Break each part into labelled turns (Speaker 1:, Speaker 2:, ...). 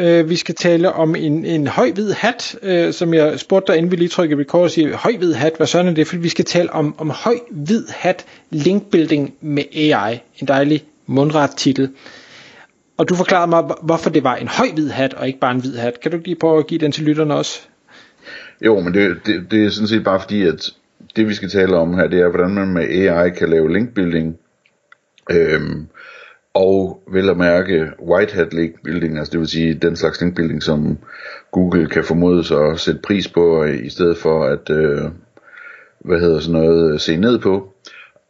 Speaker 1: Øh, vi skal tale om en, en høj hvid hat, øh, som jeg spurgte dig, inden vi lige trykkede record, og siger, høj hvid hat, hvad sådan er det? Fordi vi skal tale om, om høj hvid hat linkbuilding med AI. En dejlig mundret titel. Og du forklarede mig, hvorfor det var en høj hvid hat, og ikke bare en hvid hat. Kan du lige prøve at give den til lytterne også?
Speaker 2: Jo, men det, det, det er sådan set bare fordi, at det vi skal tale om her, det er, hvordan man med AI kan lave linkbuilding. Øhm, og vel at mærke white hat link building, altså det vil sige den slags link building, som Google kan formodes at sætte pris på, øh, i stedet for at, øh, hvad hedder sådan noget, se ned på.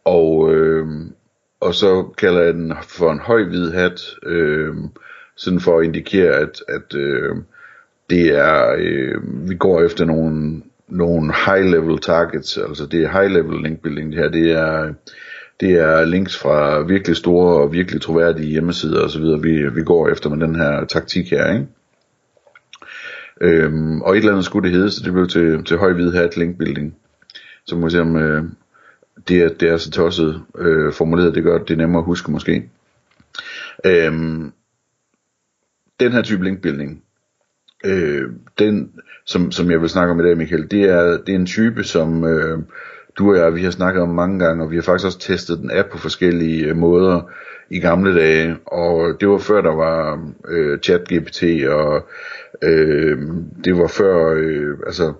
Speaker 2: Og, øh, og så kalder jeg den for en høj hvid hat, øh, sådan for at indikere, at, at øh, det er, øh, vi går efter nogle, nogle high level targets, altså det er high level link building det her, det er, det er links fra virkelig store og virkelig troværdige hjemmesider osv., vi, vi går efter med den her taktik her, ikke? Øhm, og et eller andet skulle det hedde, så det blev til, til høj hvid hat link building. Så må vi se om øh, det, er, det er så tosset øh, formuleret, det gør det nemmere at huske måske. Øhm, den her type link building, øh, den som, som jeg vil snakke om i dag Michael, det er, det er en type som øh, du og jeg, vi har snakket om mange gange, og vi har faktisk også testet den app på forskellige øh, måder i gamle dage, og det var før der var øh, ChatGPT, og øh, det var før, øh, altså,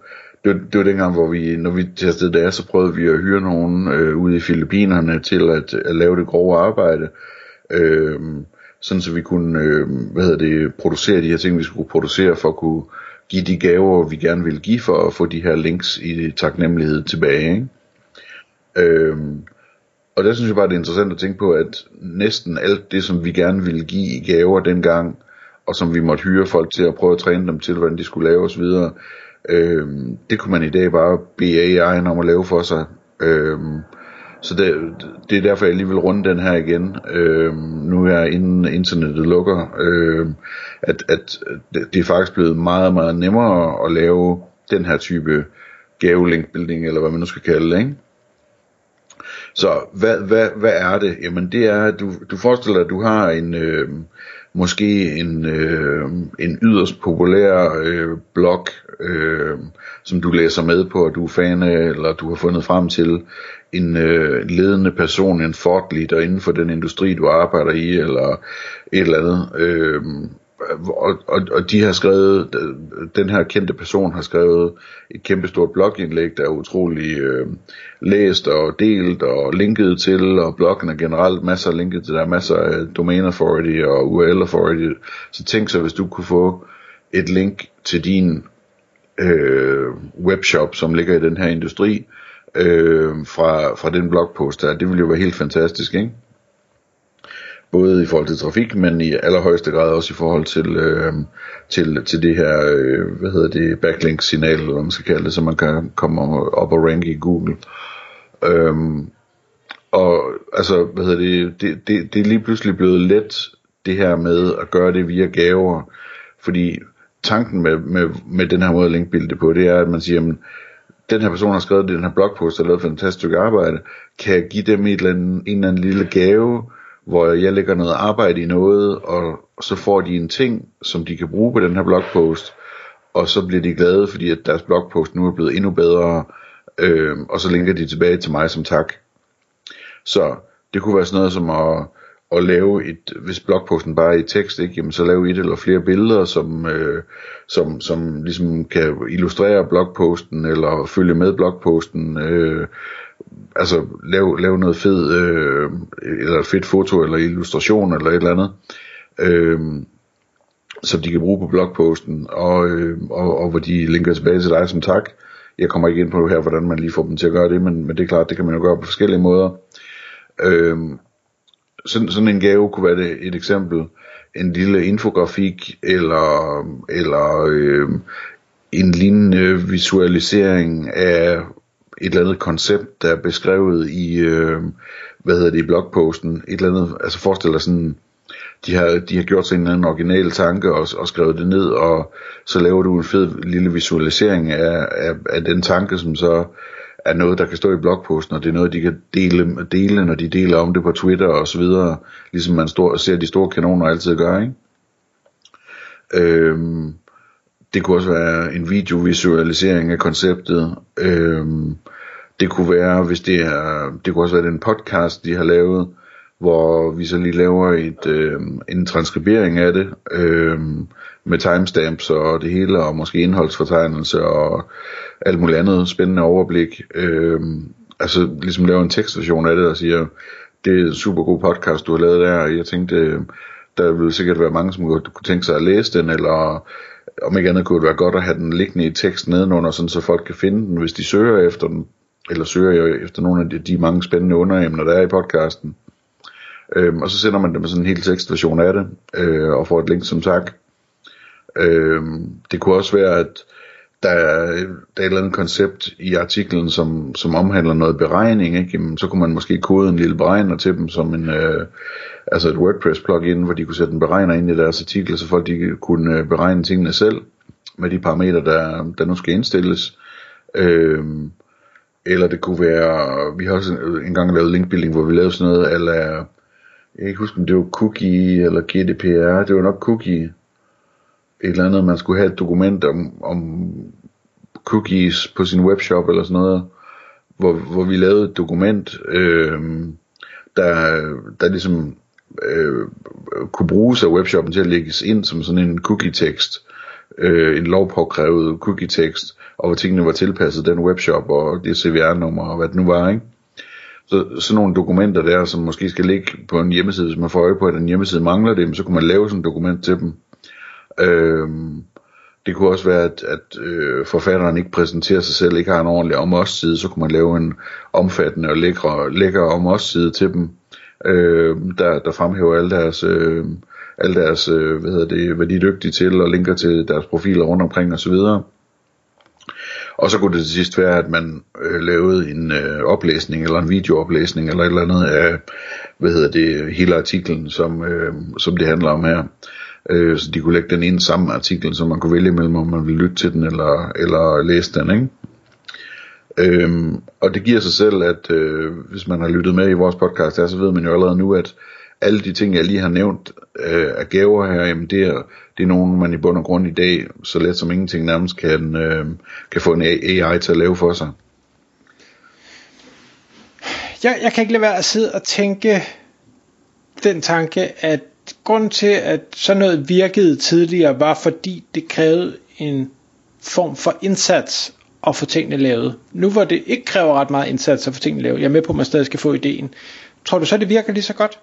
Speaker 2: det, det var dengang, hvor vi, når vi testede det af, så prøvede vi at hyre nogen øh, ude i Filippinerne til at, at lave det grove arbejde, øh, sådan så vi kunne, øh, hvad hedder det, producere de her ting, vi skulle producere for at kunne give de gaver, vi gerne ville give for at få de her links i taknemmelighed tilbage, ikke? Øhm, og der synes jeg bare, det er interessant at tænke på, at næsten alt det, som vi gerne ville give i gaver dengang, og som vi måtte hyre folk til at prøve at træne dem til, hvordan de skulle lave osv., øhm, det kunne man i dag bare bede AI'en om at lave for sig. Øhm, så det, det er derfor, jeg lige vil runde den her igen. Øhm, nu er inden internettet lukker, øhm, at, at det er faktisk blevet meget, meget nemmere at lave den her type gavelinkbuilding, eller hvad man nu skal kalde det, ikke? Så hvad, hvad, hvad er det? Jamen det er, at du, du forestiller dig, at du har en, øh, måske en, øh, en yderst populær øh, blog, øh, som du læser med på, at du er fan af, eller du har fundet frem til en øh, ledende person, en thought leader inden for den industri, du arbejder i, eller et eller andet. Øh, og, og, og de har skrevet, den her kendte person har skrevet et kæmpestort blogindlæg, der er utrolig øh, læst og delt og linket til, og bloggen er generelt masser af linket til, der er masser af domain authority og URL authority. Så tænk så, hvis du kunne få et link til din øh, webshop, som ligger i den her industri, øh, fra, fra den blogpost der, det ville jo være helt fantastisk, ikke? Både i forhold til trafik, men i allerhøjeste grad også i forhold til, øh, til, til det her, øh, hvad hedder det, backlink signal, eller hvad man skal kalde det, så man kan komme op og ranke i Google. Øhm, og altså, hvad hedder det, det, det, det er lige pludselig blevet let, det her med at gøre det via gaver, fordi tanken med, med, med den her måde at linkbilde det på, det er, at man siger, jamen, den her person har skrevet den her blogpost og lavet et fantastisk stykke arbejde, kan jeg give dem et eller andet, en eller anden lille gave, hvor jeg lægger noget arbejde i noget, og så får de en ting, som de kan bruge på den her blogpost, og så bliver de glade, fordi at deres blogpost nu er blevet endnu bedre, øh, og så linker de tilbage til mig som tak. Så det kunne være sådan noget som at, at lave et, hvis blogposten bare er i tekst, ikke, jamen så lave et eller flere billeder, som, øh, som, som ligesom kan illustrere blogposten, eller følge med blogposten, øh, altså lave, lave noget fed, øh, eller et fedt foto, eller illustration, eller et eller andet, øh, som de kan bruge på blogposten, og, øh, og, og hvor de linker tilbage til dig som tak. Jeg kommer ikke ind på her, hvordan man lige får dem til at gøre det, men, men det er klart, det kan man jo gøre på forskellige måder. Øh, sådan, sådan en gave kunne være det et eksempel, en lille infografik, eller, eller øh, en lignende visualisering af et eller andet koncept, der er beskrevet i, øh, hvad hedder det, i blogposten. Et eller andet, altså forestil dig sådan, de har, de har gjort sig en eller anden original tanke og, og skrevet det ned, og så laver du en fed lille visualisering af, af, af den tanke, som så er noget, der kan stå i blogposten, og det er noget, de kan dele, dele når de deler om det på Twitter og så videre, ligesom man står, ser de store kanoner altid gøre, ikke? Øhm, det kunne også være en videovisualisering af konceptet. Øhm, det kunne være, hvis det er, det kunne også være den podcast, de har lavet, hvor vi så lige laver et, øh, en transkribering af det, øh, med timestamps og det hele, og måske indholdsfortegnelse og alt muligt andet spændende overblik. Øh, altså ligesom lave en tekstversion af det, og siger, det er en super god podcast, du har lavet der, og jeg tænkte, øhm, der ville sikkert være mange, som kunne tænke sig at læse den, eller om ikke andet kunne det være godt at have den liggende i teksten nedenunder, sådan så folk kan finde den, hvis de søger efter den, eller søger efter nogle af de, de mange spændende underemner, der er i podcasten. Øhm, og så sender man dem sådan en hel tekstversion af det, øh, og får et link som tak. Øhm, det kunne også være, at der er, der er et eller andet koncept i artiklen, som, som omhandler noget beregning, ikke? Jamen, så kunne man måske kode en lille beregner til dem, som en, øh, altså et WordPress plugin, hvor de kunne sætte en beregner ind i deres artikel, så folk de kunne øh, beregne tingene selv, med de parametre, der, der nu skal indstilles. Øh, eller det kunne være, vi har også engang lavet linkbuilding, hvor vi lavede sådan noget, eller jeg kan ikke huske, om det var cookie eller GDPR, det var nok cookie, et eller andet, man skulle have et dokument om, om cookies på sin webshop eller sådan noget, hvor, hvor vi lavede et dokument, øh, der, der ligesom øh, kunne bruges af webshoppen til at lægges ind som sådan en cookie-tekst, øh, en lovpåkrævet cookie-tekst, og hvor tingene var tilpasset den webshop og det CVR-nummer og hvad det nu var, ikke? Så sådan nogle dokumenter der, som måske skal ligge på en hjemmeside, hvis man får øje på, at en hjemmeside mangler det, så kunne man lave sådan et dokument til dem. Øhm, det kunne også være, at, at øh, forfatteren ikke præsenterer sig selv, ikke har en ordentlig om os side, så kunne man lave en omfattende og lækre, lækker om os side til dem, øh, der, der fremhæver alle deres, øh, alle deres øh, hvad hedder det, hvad de er dygtige til, og linker til deres profiler rundt omkring osv. Og så kunne det til sidst være, at man øh, lavede en øh, oplæsning, eller en videooplæsning, eller et eller andet af, hvad hedder det, hele artiklen, som, øh, som det handler om her øh, så de kunne lægge den ind sammen med artiklen, så man kunne vælge mellem, om man ville lytte til den eller, eller læse den, ikke? Øhm, og det giver sig selv, at øh, hvis man har lyttet med i vores podcast her, så ved man jo allerede nu, at alle de ting, jeg lige har nævnt øh, af gaver her, jamen det er, det er nogen, man i bund og grund i dag, så let som ingenting nærmest kan, øh, kan få en AI til at lave for sig.
Speaker 1: Jeg, jeg kan ikke lade være at sidde og tænke den tanke, at grund til, at sådan noget virkede tidligere, var fordi det krævede en form for indsats at få tingene lavet. Nu hvor det ikke kræver ret meget indsats at få tingene lavet, jeg er med på, at man stadig skal få ideen. Tror du så, det virker lige så godt?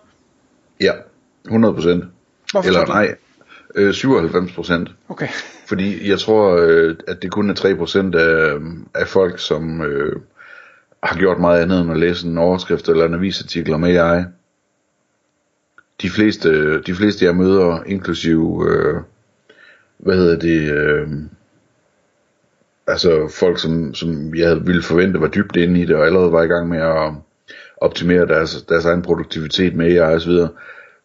Speaker 2: Ja, 100 procent. Eller nej, øh, 97 procent.
Speaker 1: Okay.
Speaker 2: Fordi jeg tror, øh, at det kun er 3 procent af, af folk, som øh, har gjort meget andet end at læse en overskrift eller en avisartikel om AI de fleste, de fleste jeg møder, inklusive, øh, hvad hedder det, øh, altså folk, som, som jeg ville forvente var dybt inde i det, og allerede var i gang med at optimere deres, deres egen produktivitet med AI og så videre,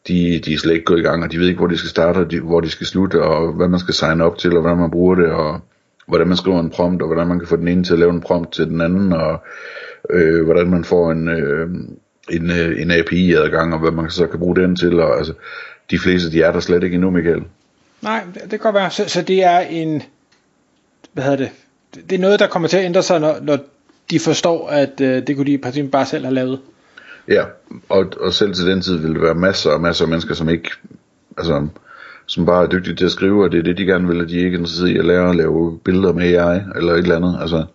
Speaker 2: de, de er slet ikke gået i gang, og de ved ikke, hvor de skal starte, og de, hvor de skal slutte, og hvad man skal signe op til, og hvordan man bruger det, og hvordan man skriver en prompt, og hvordan man kan få den ene til at lave en prompt til den anden, og øh, hvordan man får en, øh, en, øh, en API-adgang, og hvad man så kan bruge den til, og altså, de fleste, de er der slet ikke endnu, Michael.
Speaker 1: Nej, det, kan godt være. Så, så det er en, hvad hedder det, det er noget, der kommer til at ændre sig, når, når de forstår, at øh, det kunne de i princippet bare selv have lavet.
Speaker 2: Ja, og, og selv til den tid vil det være masser og masser af mennesker, som ikke, altså, som bare er dygtige til at skrive, og det er det, de gerne vil, at de ikke er interesseret i at lære at lave billeder med AI, eller et eller andet, altså.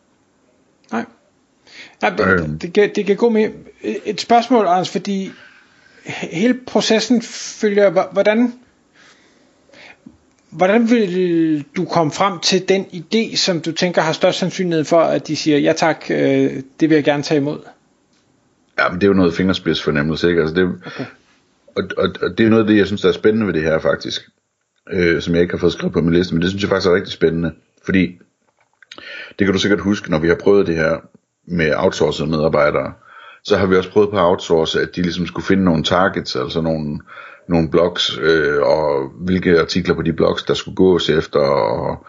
Speaker 1: Nej. Ja, det, øhm. det, det, det kan gå med et spørgsmål, Anders, fordi hele processen følger, hvordan, hvordan vil du komme frem til den idé, som du tænker har størst sandsynlighed for, at de siger, ja tak, øh, det vil jeg gerne tage imod?
Speaker 2: Ja, men det er jo noget fingerspidsfornemmelse, ikke? Altså det, okay. og, og, og det er noget af det, jeg synes, der er spændende ved det her faktisk, øh, som jeg ikke har fået skrevet på min liste, men det synes jeg faktisk er rigtig spændende, fordi Det kan du sikkert huske, når vi har prøvet det her med outsourcede medarbejdere, så har vi også prøvet på at outsource, at de ligesom skulle finde nogle targets, altså nogle, nogle blogs, øh, og hvilke artikler på de blogs, der skulle gås efter, og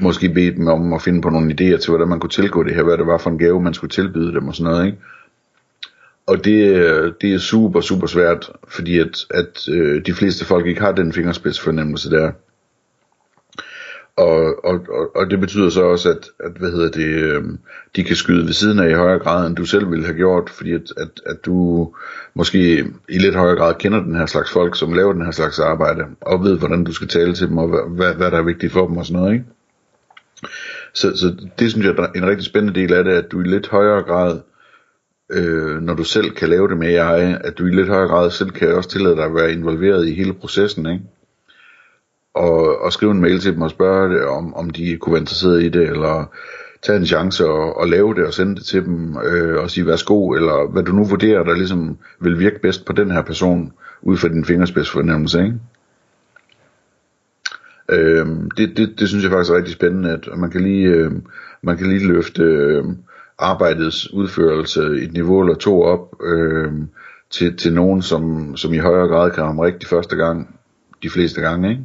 Speaker 2: måske bede dem om at finde på nogle idéer til, hvordan man kunne tilgå det her, hvad det var for en gave, man skulle tilbyde dem og sådan noget, ikke? Og det, øh, det er super, super svært, fordi at, at øh, de fleste folk ikke har den fingerspidsfornemmelse der. Og, og, og, og det betyder så også, at, at hvad hedder det, øh, de kan skyde ved siden af i højere grad, end du selv ville have gjort, fordi at, at, at du måske i lidt højere grad kender den her slags folk, som laver den her slags arbejde, og ved, hvordan du skal tale til dem, og hvad, hvad der er vigtigt for dem og sådan noget, ikke? Så, så det synes jeg er en rigtig spændende del af det, at du i lidt højere grad, øh, når du selv kan lave det med AI, at du i lidt højere grad selv kan også tillade dig at være involveret i hele processen, ikke? Og, og skrive en mail til dem og spørge det, om, om de kunne være interesseret i det, eller tage en chance og, og lave det og sende det til dem, øh, og sige værsgo, eller hvad du nu vurderer, der ligesom vil virke bedst på den her person, ud fra din fingerspidsfornemmelse, ikke? Øh, det, det, det synes jeg faktisk er rigtig spændende, at man kan lige, øh, man kan lige løfte øh, arbejdets udførelse et niveau eller to op øh, til, til nogen, som, som i højere grad kan ramme rigtig første gang, de fleste gange, ikke?